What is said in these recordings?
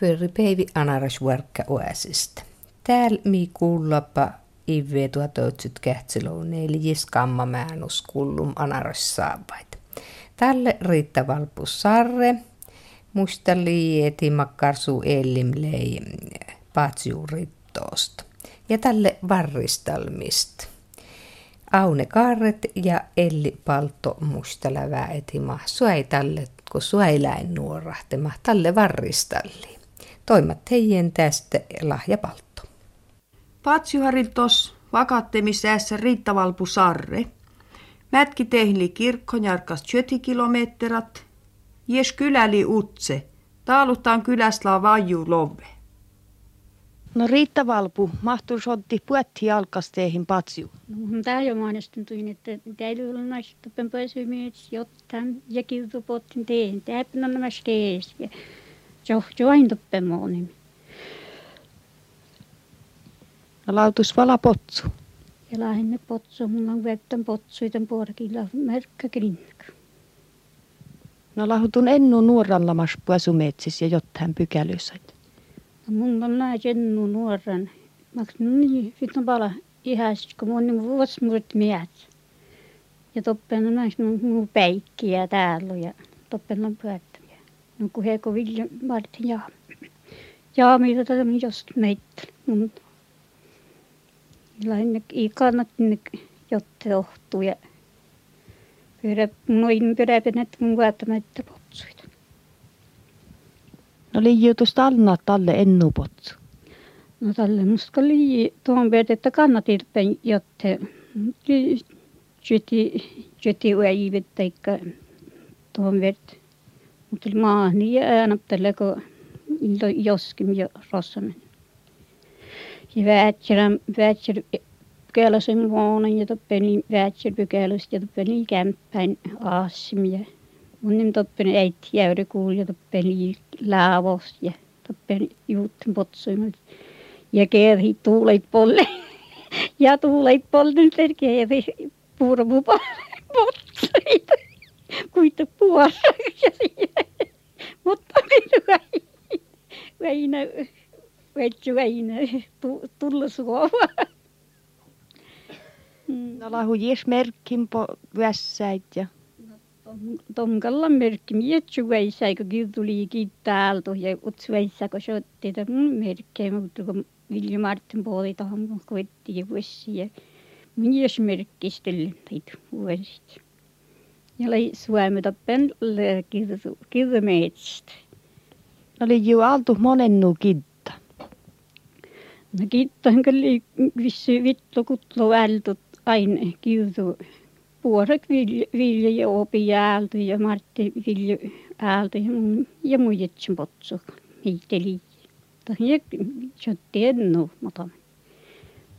Pörri Peivi Anarasvuorkka oasista. Täällä mi kuullapa kähtsilou neljäs kammamäänus kullum anaras saapait. Tälle Riitta Valpus Sarre, musta liieti makkarsu ellimlei patsiu rittoosta. Ja tälle varristalmista. Aune Karret ja Elli Palto mustalävää etima. Sua ei tälle, kun sua ei läin nuorahtema, tälle varristalli. Toimat heidän tästä lahjapaltto. Patsiuhariltos vakattemisäässä riittavalpu sarre. Mätki tehli kirkkonjarkas 20 kilometrat. Jes kyläli utse. Taalutaan kylästä vaju love. No Riitta Valpu, mahtuu sotti puetti alkasteihin patsiu? No, tämä jo mainostuin, että täytyy olla naista pääsymies, jotta ja kiutupottin teen. Tämä on nämä stees. Ja jo, jo aina. No lautus vala potsu. Ja lähinnä potsu, mulla on vettän potsuiten puolikilla merkkä krinnäkö. No lahutun ennu nuoranlamas puasumetsis ja jotain pykälysait. Mun on näin jennu nuoren. Mä niin, sitten pala ihäs, kun mun niin vuosi muut miät. Ja toppen on näin mun päikkiä täällä ja toppen on pyöttämiä. No kun he kun Vilja Martin ja ja mitä tätä just meitä. Mun lähinnä kannattanut jotta ohtuu ja pyörä, noin pyöräpän, että mun vuottamatta potsuita. No liijutus talna talle ennu potsu. No tälle musta oli tuon verran, että kannatilpen, jotta jyti, jyti uäivet taikka tuon verran. Mutta maahni ja äänäptele, kun joskin jo rossamen. Ja väätsärän, väätsär pykäläsen vuonen ja toppeni väätsär pykälästä ja toppeni kämppäin aasimia mun toppen äiti jäyri kuuli ja toppen laavos ja toppen juutten potsuimat. Ja kerhi tuuleit polle. ja tuuleit polle nyt kerhi purmu potsuit. Kuita puolta. Mutta minua ei. Väinä, vetsi väinä, tulla suovaa. No lahu jes merkkin po vässäit ja tomkalla merkki mietsu väisä, kun tuli täältä ja utsu väisä, kun se otti mun merkkejä, mutta kun Vilja Martin puoli tuohon koetti ja vuosi ja mies merkki sitten teitä vuosit. Ja lai suomi tappen kirmeetstä. Oli ju altu monennu kitta. No kitta on kyllä vissi vittu kutlu ältut aina kiutu puolet Vilja ja Opi Aalto ja Martti Vilja Aalto ja, mun, ja muijetsin potsu hiihteli. Ja sotti ennu matamme.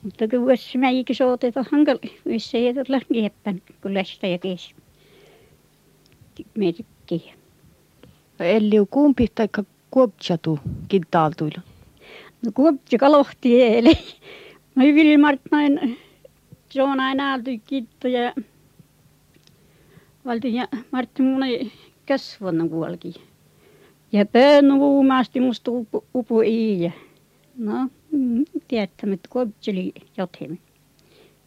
Mutta kun vuosi mäikin sooteta hankali, vuosi ei tulla kieppän, kun lästä ja kees. Merkkiä. No Elliu kumpi taikka kuoptsatu kittaaltuilla? No kuoptsi kalohti eli. No Vilja Marttinain, se on aina aaltu kittoja valti ja Martti mun ei kasvanut kuolki. Ja pöön uumasti musta upu, upu iiä. No, mm, tiedättämättä kuopseli jotain.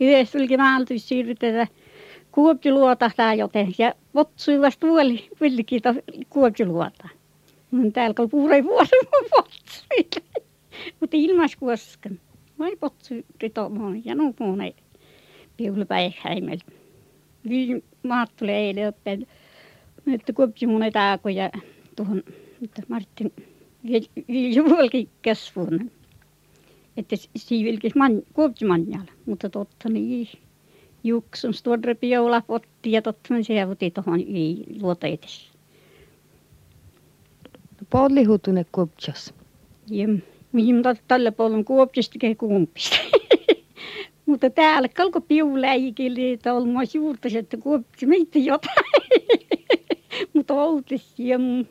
Yhdessä tulikin maaltu siirrytetä kuopsi luotahtaa joten ja votsui vasta villikin kuopsi luota. Mun täällä kun puurei vuosi mun votsui. Mutta ilmas kuoskan. Vai potsui ritomoon ja nuupuun ei piulupäihäimeltä maat tulee eilen oppeen, että kuopsi mun etääkoja tuohon, että Martin Viljuvuolkin kasvuun. Että siivilkis man, kuopsi manjalla, mutta totta niin juksun stuodre piola potti ja totta niin se vuti tuohon luota edessä. Pollihutunen kuopsas. Ja mihin tällä puolella kuopsista kuumpista. Mutta täällä kalko piuläikille, että olemme juurta, että kuoppi meitä jotain. Mutta oltis mun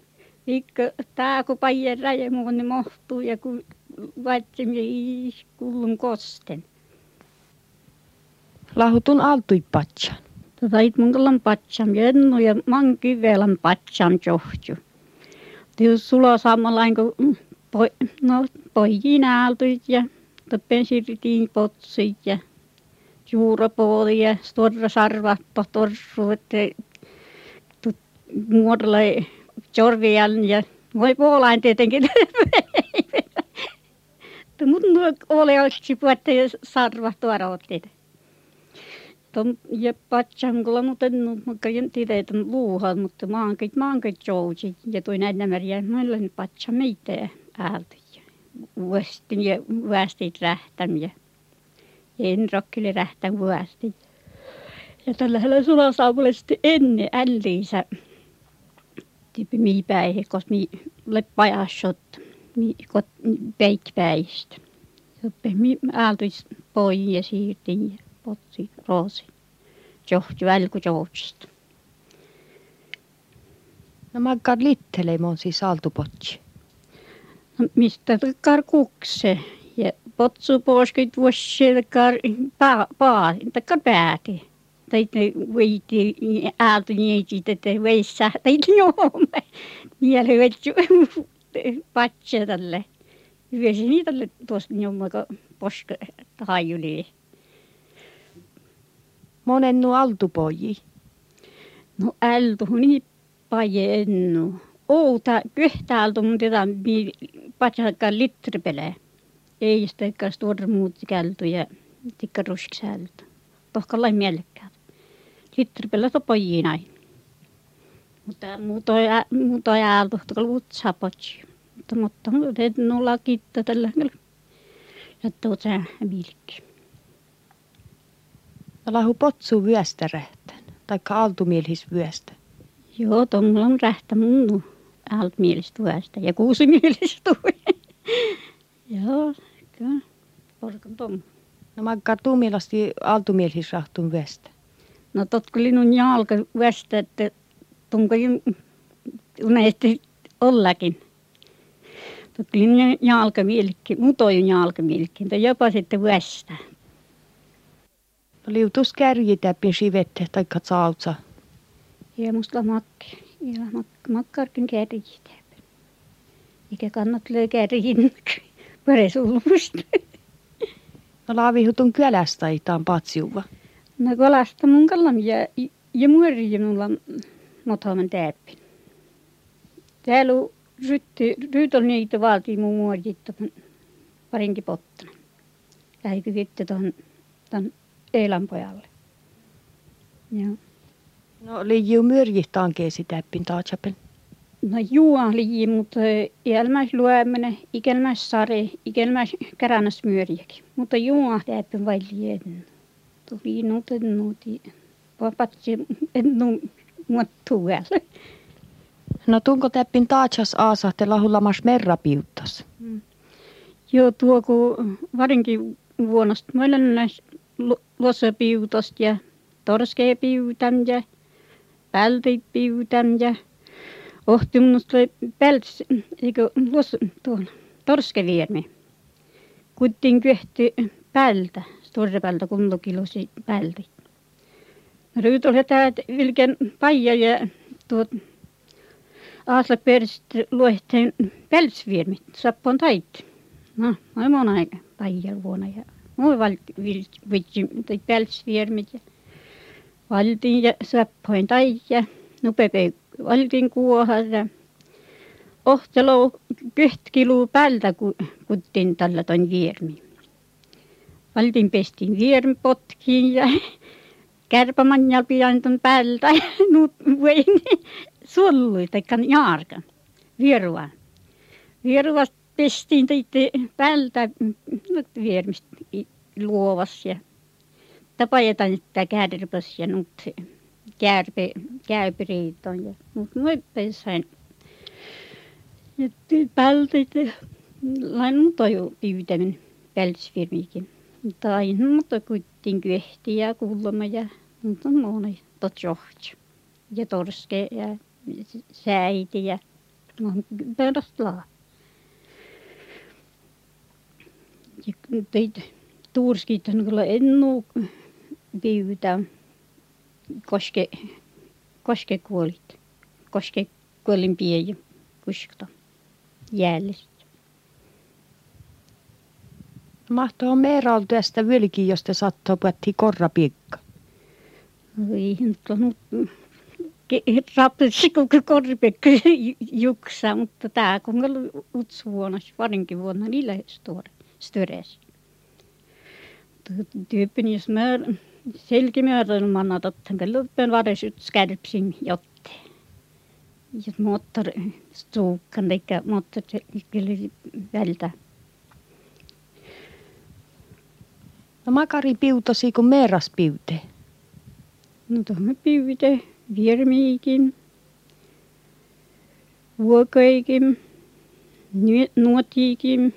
ikka tää kun paija räjä muun ne mohtuu ja kun vaitsemme kullun kosten. Lahutun altui patsan. Tait mun tullan patsan jennu ja man kivelän patsan johtu. Tiu sulla samalla kuin po, no pojiin aaltuit ja toppen sirtiin potsuit ja juurapooli ja storra sarvatto torsu, että muodolla jorvian ja voi puolain tietenkin. Mutta oli olisi puhutte arvotteita. Tom ja patsangulla mutta en mutta en tiedä että luuhan mutta maankit maankit jousi ja toi näin nämä ja meillä on patsa meitä äältä ja vuostin ja vuostit rähtämiä. En rokkille rähtän vuostin. Ja tällä hetkellä sulasaavallisesti ennen älliisä tipi mi päihe, kos mi leppajasot, mi kot peikpäistä. Joppe mi aaltuis pois ja siirtin ja potsi roosi tsoht välgu tsohtst. no ma ka littele ma siis Aldo potsi. no mis ta kar kukse ja potsu poskit vuossi kar paa paa ta kar päädi. Täitä veiti aalto niitä, että veissä, täitä joome. Niillä vetsu patsa tälle. Yösi niitä tuossa jomme, kun poska hajuli. Monen nu altupoji. No ältu niin pajennu. Outa pyhtältu mun tätä patsakka litripele. Ei sitä kas tuoda muut kältu ja tikka rusksäältä. Tohka lai mielekkäät. Litripele to pojina. Mutta muuta muuta ältu to lutsa potsi. Mutta mutta te nulla kitta tällä. Ja tuota milkki. Lahu potsu vyöstä rähtän, taikka altumielhis vyöstä. Joo, tuommoilla on rähtä mun altmielistä vyöstä ja kuusimielistä Joo, kyllä. Porkan tom. No maggar tuumilasti altumielhis rahtun vyöstä. No totko linun jalka vyöstä, että tunko uneesti ollakin. Totko linun jalka mielikki, mutoju jalka mielikki, jopa sitten vyöstä. No liutus kärji täppin sivette tai sautsa. Ja musta makki. Ja mak makkarkin kärji täppin. Eikä kannat löy kärjin peresulmusta. No laavihutun kylästä itaan patsiuva. No kolasta mun kallam ja, ja muori mulla motaman täppin. Täällä rytti, ryytol niitä vaatii mun muori parinkin pottana. Lähikö vittu tuon, Eelan pojalle. Joo. No liiu myrjihtaankin sitä pintaachapen. No juo liji, mutta iälmäis luemene, ikelmäis sare, ikelmäis kärännäs myörjäkin. Mutta juo täppin vai lieden. Tuli nuuten nuuti. Papatsi en nu muuttuu No tunko täppin taachas aasahte lahulamas merra piuttas? Mm. Joo, tuo kun varinkin vuonnosta. Meillä näissä luossapiutosta ja torskeepiutan ja pältipiutan ja ohtimusta päls, eikö luossa tuolla torskeviermi. Kuttiin kyhti päältä, storrepältä kuntokilosi päältä. Ryyt oli tämä vilken paija ja tuot Aasla perst luehteen pälsviermi, sappon tait. No, mä oon aika paija vuonna ja Vitsi tai pälsviermit ja valtiin ja säppoin tai ja nupepe valtiin kuohar ja ohtelo kyhtkilu päältä kuttiin tällä ton viermi. Valtiin pestiin viermi potkiin ja kärpämanjal pian ton päältä ja vein sullui tai jaarkan vierua. Vieruasta pestiin teitte päältä viermistä luovassa ja tapajetaan että kärpäs ja nyt kärpe kärpiriiton ja nyt moi sain ja päältä lain mutoju pyytäminen pälsfirmikin mutta aina mutta kuitenkin kyhti ja kuulemma ja mutta on moni tot johtsu ja torske ja säiti ja perästä tuurskiitan kyllä ennu pyytää koske koske kuolit koske kuolin pieni kuskta jäällistä Mahtoo meera olla tästä vilki, jos te sattoo puhuttiin korrapiikka. No ei nyt on rapsi kun korripekka juksa, mutta tämä kun on utsu vuonna, parinkin vuonna niillä störes. Tyyppin, jos mä selkimäärän manna totten, kun luppen vares ut skärpsin jotte. Ja moottor stuukan, eikä moottor kyllä vältä. No makari piutosi kuin meeras piute. No tuohon piute, viermiikin, vuokaikin, nuotiikin,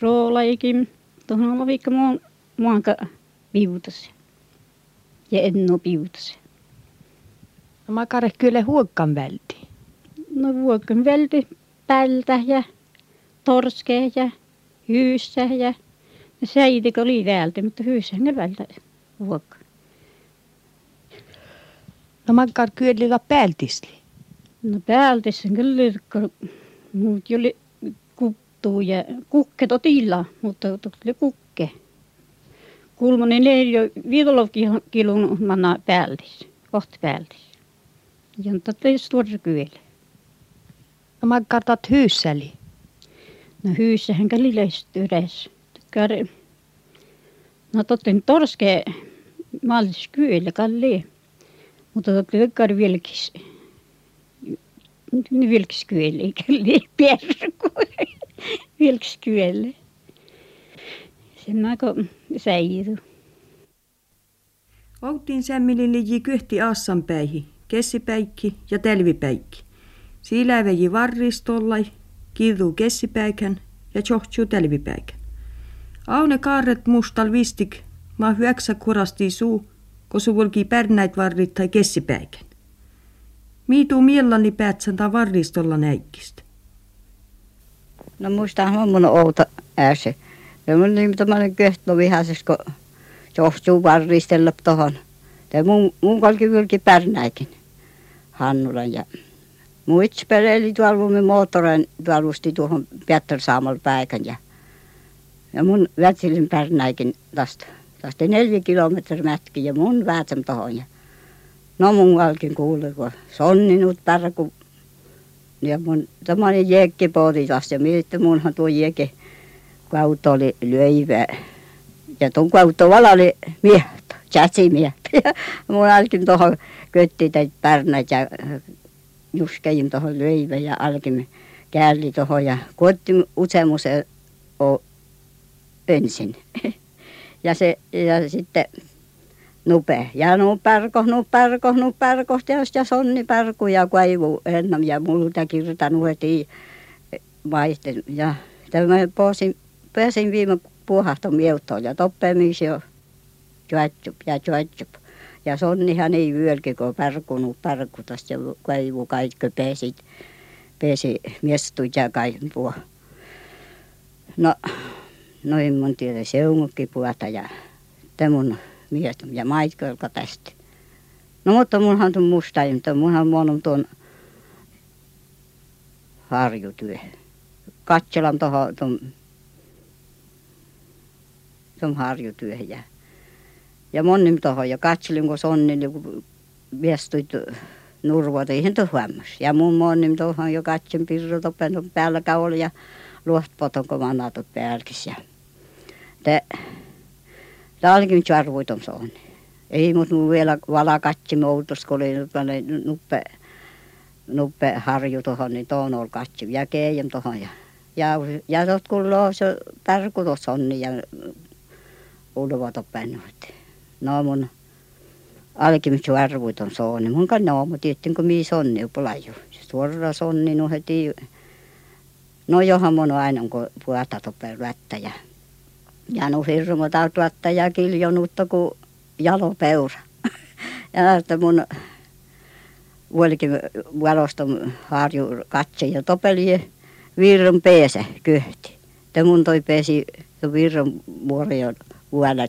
roolaikin. Tuohon on vaikka muun, muanka piutosi. Ja en ole piutosi. No makare kyllä huokkan välti. No vuokkan välti pältä ja torskea ja hyyssä ja se ei oli täältä, mutta hyyssähän ne vältä vuokka. No makkar kyllä päältisli. No päältissä kyllä, muut oli kuttuu ja kukke totilla, mutta tuli kukke. Kulmonen ei jo kilon manna päältis, kohta päältis. Ja tätä ei suoraan kyllä. No makkar tat hyyssäli. No hyyssähän yleistä kar no totten torske maalis kyllä kalli mutta totte kar vilkis vilkis kyllä kalli perku vilkis kyllä sen aika säiru Oltiin sämmilin liji kyhti assanpäihi, kessipäikki ja telvipäikki. Siiläväji varristollai, kidu kessipäikän ja tjohtsu telvipäikän. Aune kaarret mustal vistik, ma hyöksä kurasti suu, kun suvulki pärnäit varrit tai kessipäikän. Miitu miellani päätsän tai varristolla näikkistä. No muistahan mun outa ääse. Ja mun niin tämmöinen köhtlo vihaisessa, kun johtuu varristella tohon. Ja mun, mun vilki pärnäikin. Hannulan ja muits peleli tuolla moottorin tuolla tuohon Piettarsaamalla päikän ja ja mun vätsilin pärnäikin tästä. Tästä neljä kilometriä mätki ja mun väätän tohon. Ja no mun alkin kuului, kun sonninut pärku. Ja mun tämmöinen jekki pooti tästä. Ja miettä munhan tuo jekki kautta oli löivä. Ja tuon kautta vala oli miehto, miehtö. Ja mun alkin tuohon kötti täitä pärnät ja juskein tuohon löivä ja alkin käälli tuohon ja kotti useamuse ensin. Ja, se, ja sitten nupe. Ja nuperko, nuperko, nuperko, ja sonni pärku ja kaivu ennen ja multa kirtanut heti maisten. Ja tämä posin, pääsin viime puhahto mieutoon ja toppemisi jo juotsup ja juotsup. Ja sonnihan ei vyölki, kun pärkunut pärkutas ja kaivu kaikki pesi, pesi miestut ja kaipua. No no en mun tiedä seunukki puhata ja te mun mies ja maitkolka tästä. No mutta munhan tuon musta, mutta munhan mun tuon harjutyö. Katselan tuohon tuon tuon harjutyö ja ja monin tuohon ja katselin kun sonni kun viestuit nurvota eihän tuo Ja mun monin tuohon jo katsin pirrota päällä oli ja luohtpoton kun manatut päälkis ja te talkin charvuiton soon. Ei mut nu vielä vala katsi moutos, kun oli nuppe, nuppe harju tuohon, niin tuon oli katsi. Ja keijän tuohon. Ja, ja, ja tot kulloo se tuossa on, niin ja ulvoto pennuit. No mun alkin charvuiton soon, niin mun kan noomu tiettin, kun mii sonni upulaju. Suora sonni no heti, no johan mun aina, kun puhata toppen ja ja no hirmu tuotta ja kiljonutta kuin jalopeura. ja että mun vuolikin valosta harju katse ja topeli virran peese kyhti. Te mun toi peesi virran vuoroja vuolla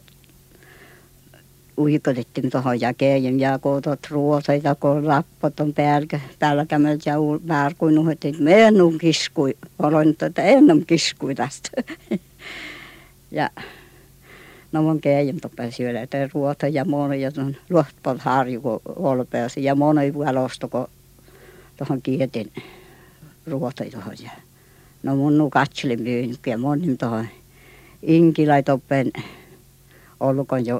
uikotettiin tuohon jakeen ja kootot ruoseita, kun lappot on päällä, kämmeltä ja määrkuin että me en kiskui. Olen, että en kiskui tästä. Ja no mun keijän toppen syödä, että ruota ja moni ja tuon luohtpon harju, kun olpeasi ja moni vuolosto, kun tuohon kietin ruota tuohon. Ja no mun nu katselin myyn, ja moni tuohon inkilai olkoon jo.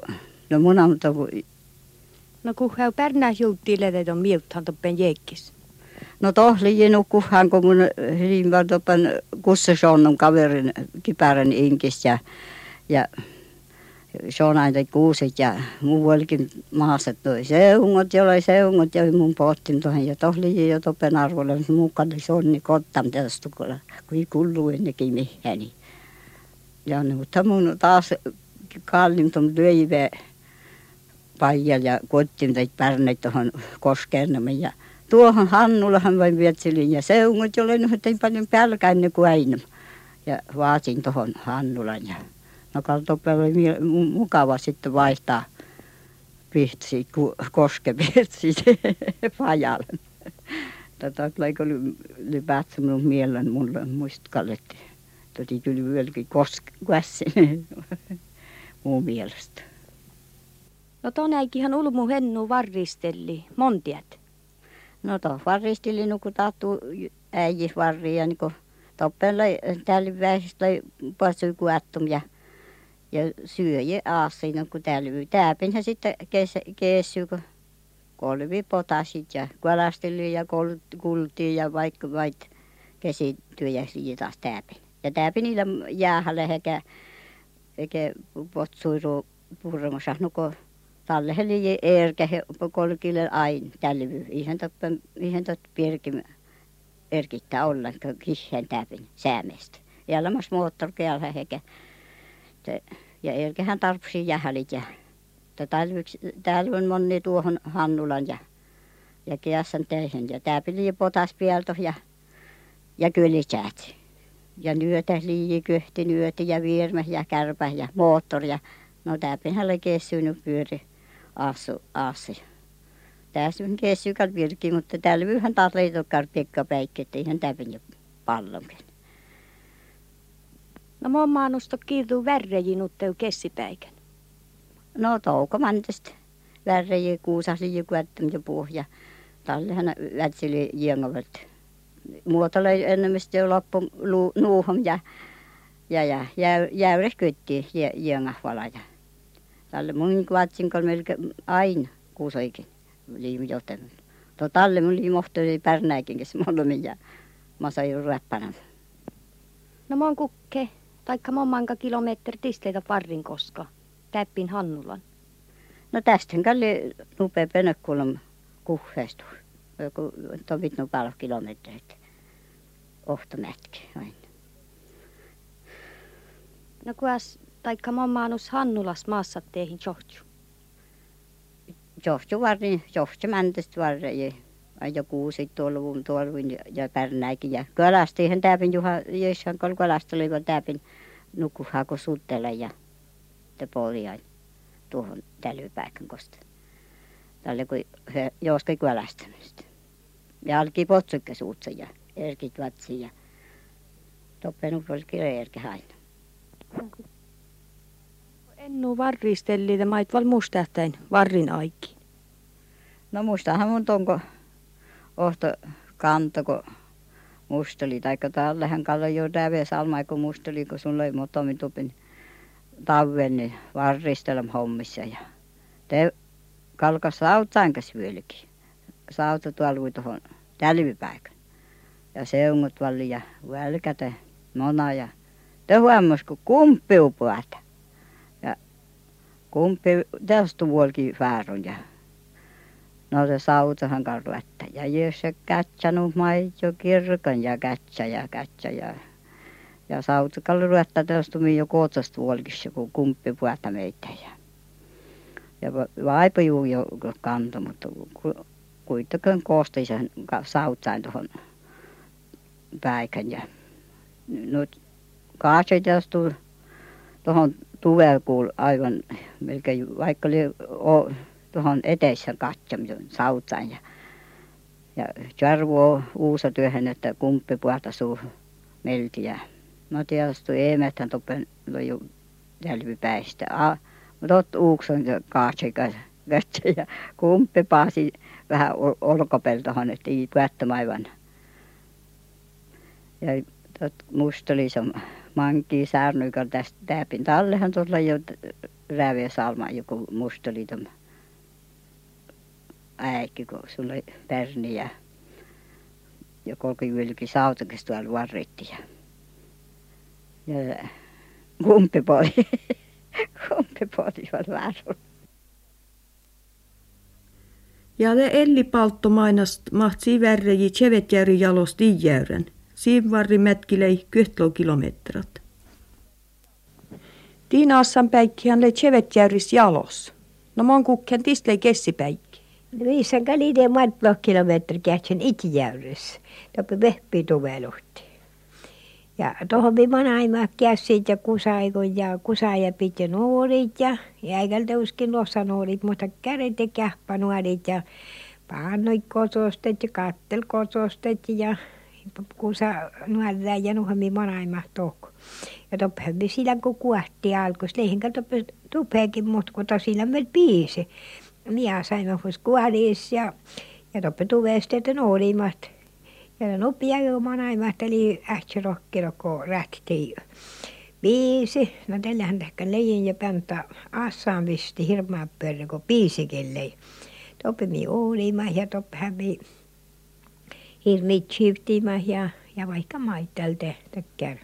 No mun on tuohon No kun hän pärnää juuttiin ledet on miuthan toppen jekkis. No tohli jenu kuhan, kun mun hyvin toppen kussa sonnun kaverin kipärän inkis ja, ja se on aina kuuset ja muu olikin maassa toi seungot, jolla seungot ja mun pohtin tuohon ja tohli jo toppen arvolle, mutta mukaan se on niin kottam tästä, kun ei kullu ennenkin mihin. Niin. Ja mutta mun taas kallim tuon löivä paijal ja kotiin tai pärneit tuohon koskeen ja tuohon Hannulahan vain vietselin ja seungot, jolle nyt ei paljon pälkäinen kuin aina. Ja vaatin tuohon Hannulan ja no kaltoppe oli mukava sitten vaihtaa pihtsi, koskepirtsi pajalle. Tätä tuleeko lypäätsä minun mielen mulle muistkalletti. Tuli kyllä vieläkin koski mun mielestä. No ton äikihän ulmu hennu varristelli, montiat. No to varristeli nuku tahtu äijis varri ja niinku toppella täällä vähistä pasui kuattum ja ja syöjä aasina kun täällä tääpinhän sitten kes, kessy kun kolvi potasit ja kalasteli ja kultiin ja vaikka vait kesityö ja taas tääpin. Ja tääpin niillä jäähälle eikä eikä potsuiru purmassa nuko talle heli erkä he kolkille ain tälvy ihan toppe ihan tot pirkim erkittää ollenkaan kihään täpin säämestä. Ja lamas moottorkealla eikä ja erkähän tarpsi jähälit ja täällä on moni tuohon Hannulan ja ja Kiassan teihin ja tää pili potas pielto ja ja kylisät. Ja nyötä liiji kyhti nyöti ja vierme ja kärpä ja moottori ja no tää pihalle kessynyt pyöri asu aasi. Tässä on kessykal virki, mutta täällä vyhän taas leitokkar piekkapäikki, että ihan täpin jo pallonkin. No mun maanusto kiirtuu värrejiin utteu kessipäikän. No touko mantesta. Värreji kuusasi joku ja pohja. Tallehan vätsili jengovet. Muotolle enemmän jo loppu nuuhom ja ja ja jäyres kytti jengahvala ja talle mun kuatsin kol melke aina kuusoikin liimi joten. To talle mun liimohtoi pärnäikin kes mollomin ja mä sain räppänä. No mon kukke, taikka monmanka kilometri tistleitä parrin koska, täppin Hannulan. No tästä kalli nupea penekkulum kuhheestu. Joku tovit nu paljon kilometreitä. Ohtomätki aina. No kuas taikka mammaanus Hannulas maassa teihin johtu? Johtu varri, johtu mäntästä varri. Ja kuusit tuolla tuolla ja, ja pärnäikin. Ja kalastihan täpin juha, jöshän kol kalasteli, kun täpin nukkuhako suttella ja te poljain tuohon tälypäikän kosta. Tälle kun joskai kalastamista. Ja alki potsukka suutsa ja erkit vatsi ja toppen oli erkä aina. Ennu varristelli te mait val mustähtäin varrin aiki. No mustahan mun tonko ohto kanto, kun musteli, taikka tallehän kalla jo täve salmai, kun musteli, kun sun löi motomin tupin talven niin varristelem hommissa ja te kalkas vieläkin. Sauta tuolla tuohon tälvipäikän. Ja seungut valli ja välkätä mona ja te huommas, kun kumppiu puhata. Kumpi tästä vuolikin väärin ja no se sautahan karlatta. Ja jos se kätsänut maito kirkan ja kätsä ja kätsä ja ja sautakalla ruotta tästä jo kootsasta vuolikissa, kun kumppi puhata meitä ja ja vaipa juu jo kanto, mutta kuitenkin koosti sen sautsaan tuohon päikän ja nyt kaatsi tästä tuohon tuvelkuul aivan melkein vaikka oli tuohon eteisessä katsomisen sautaan ja ja Jarvo uusa työhön, että kumppi puhta suu melti ja no tietysti jo jälvipäistä. A, mutta uukson kaatsekas vettä ja kumpi paasi vähän olkapeltohan, ei päättämään aivan. Ja tot, musta oli se manki särny, joka tästä täpin tallehan tuolla jo rääviä salma joku musta oli tämä äikki, kun sulla pärni ja ja kolki ylki sautakas tuolla varritti ja ja kumpipodi kumpipodi oli väärä. Ja le Elli Paltto mainast mahtsi värreji Tsevetjärvi jalost iijäyrän. Siin varri mätkilei kyhtlo kilometrat. Tiinaassan päikkihän le Tsevetjärvis jalos. No mon kukken tistlei kessipäikki. No viissan kalide matlo kilometri kähtsen itijäyrys. Topi vehpi tuveluhti. Ja tuohon viiman aimaa käsit ja kusaikon ja kusaaja piti nuorit ja jäikältä uskin lossa nuorit, mutta kädet ja kähpä nuorit ja paannoit kotostet ja kattel kotostet ja kusa nuorää ja nuohon viiman aimaa tohko. Ja toppehan me sillä kun kuahti alkoi, leihinkä toppe tupeekin, mutta kun sillä me piisi. Minä saimme kuolis ja, ja toppe tuvesteet nuorimmat. Ja nopea ilman aivahteli ähtsi rokkiroko rähti biisi. No tällähän ehkä leijin ja päntä assaan visti hirmaa pörrä, kun biisikin lei. Toppe mi uulima ja toppehän mi hirmi chiftima ja, ja vaikka maitalta tökkär.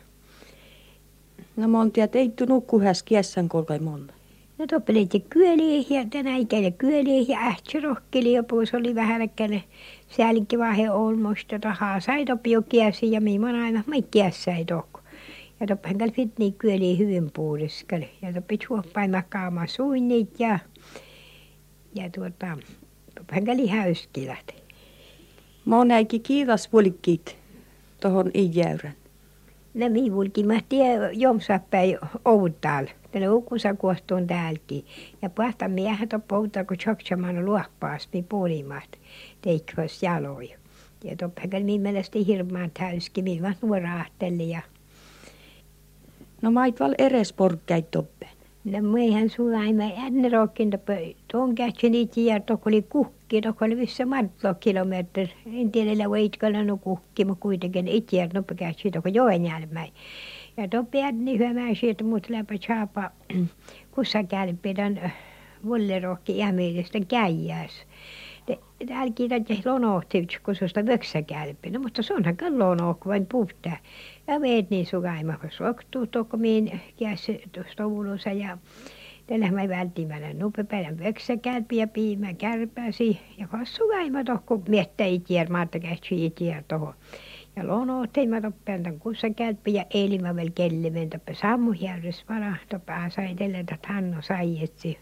No montia teittu nukkuhäs kiessän kolkai monta. No toppeliti kyöliä ja tänä ikäinen kyöliä ja ähtsi rohkeli ja puus oli vähän äkkäinen säällikki vahe olmosta tahaa sai toppi jo kiesi ja miimon aina mai kiessai tokko. Ja toppahan kal fit niin kyöliä hyvin puuriskali ja toppi suoppaima kaama suinnit ja ja tuota toppahan kali häyskilät. Monäiki kiitas vuolikkit tohon ijäyrän. No mi vulki mä tie jomsappäin outal. Tällä ukusa kuostuun täälläkin. Ja pahta miehet on pouta, kun chokchaman luoppaas mi puolimat. Teikkös jaloja. Ja toppahan mi mielestä hirmaan täyski, mi vaan nuoraahteli ja No mait val eres porkkäit toppen. No meihän sulla aina ennen rokin tuon kätsi niitä ja oli kukki, toko oli vissä matlo kilometri. En tiedä, voitkalla no kukki, mutta kuitenkin itse noppa kätsi toko joen jälmäin. Ja toppi niin hyvä sieltä mut läpä chapa kussa kälpidän vollerokki jämiidestä käijäs. Täällä kiitätte lonohti, kun susta vöksä kälpi. No mutta se onhan kallonohku vain puhtaa. Ja meet niin sukaima, kun soktuu toko miin käsi stovulussa ja Tällä mä välttämällä nupepäivän vöksäkälpi ja piimä kärpäsi. Ja kas sukaima tohko miettä itier, maatta kähtsi itier toho. Ja lono teimme toppen tämän kussakälppi ja eilimä vielä kellimen toppe sammu järjest vara toppe sai tällä että hanno sai etsi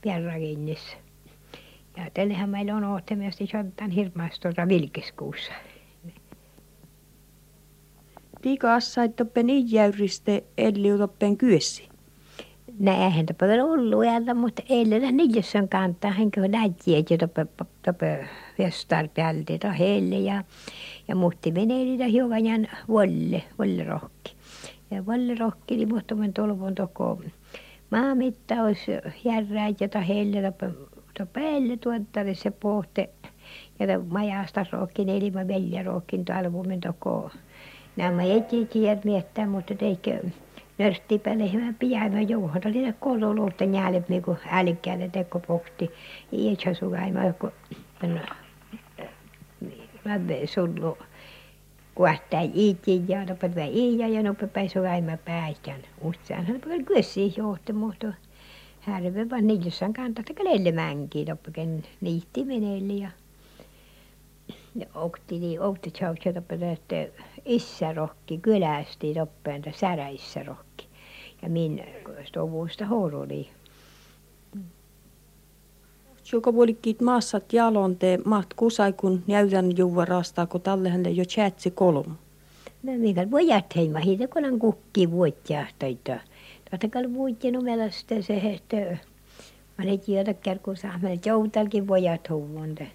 pierrakinnissa. Ja tällähän meillä on ohtemasti sottan hirmaasti tuossa vilkiskuussa. Tiika assait toppen ijäyriste elli toppen kyessi. Näinhän toppe vielä ollut ääntä, mutta eilen niissä kantaa, henkö näytti, että toppe, toppe vestar päältä to heille ja, ja muhti menee niitä hiukan volle, volle rohki. Ja volle rohki, niin muhtamen tolvon toko maamittaus järräät, jota heille toppe heille tuottare se pohte. Ja majasta rohkin, eli mä velja rohkin talvumen toko Nämä ei tiedä miettää, mutta teikö nörtti päälle hyvä piämä jouhon. Oli ne kololuutta njäälet niinku älykkäällä teko pohti. Ei se sugaima joku lämmin sullu kuahtaa iitin ja nopat vähän iija ja nopat päin sugaima päätän. Useanhan paljon kyössiä johti, mutta härve vaan niissä kantaa kalelle mänkiä toppaken niitti meneille ja ja okti niin okti tjauhtsa toppa että issä rohki kylästi toppenta säräissä rohki ja min stovusta horoli. Joka puolikkiit maassat jalonte maht kusai kun näytän juua rastaa, kun tallehän jo chatsi kolm. No mikä voi jätheimä, hiitä kun on kukki vuottia taita. Tätä kal vuotti numelasta se, että Mä ne tiedä, kun saa, mä joutalkin voi jäthuvunte.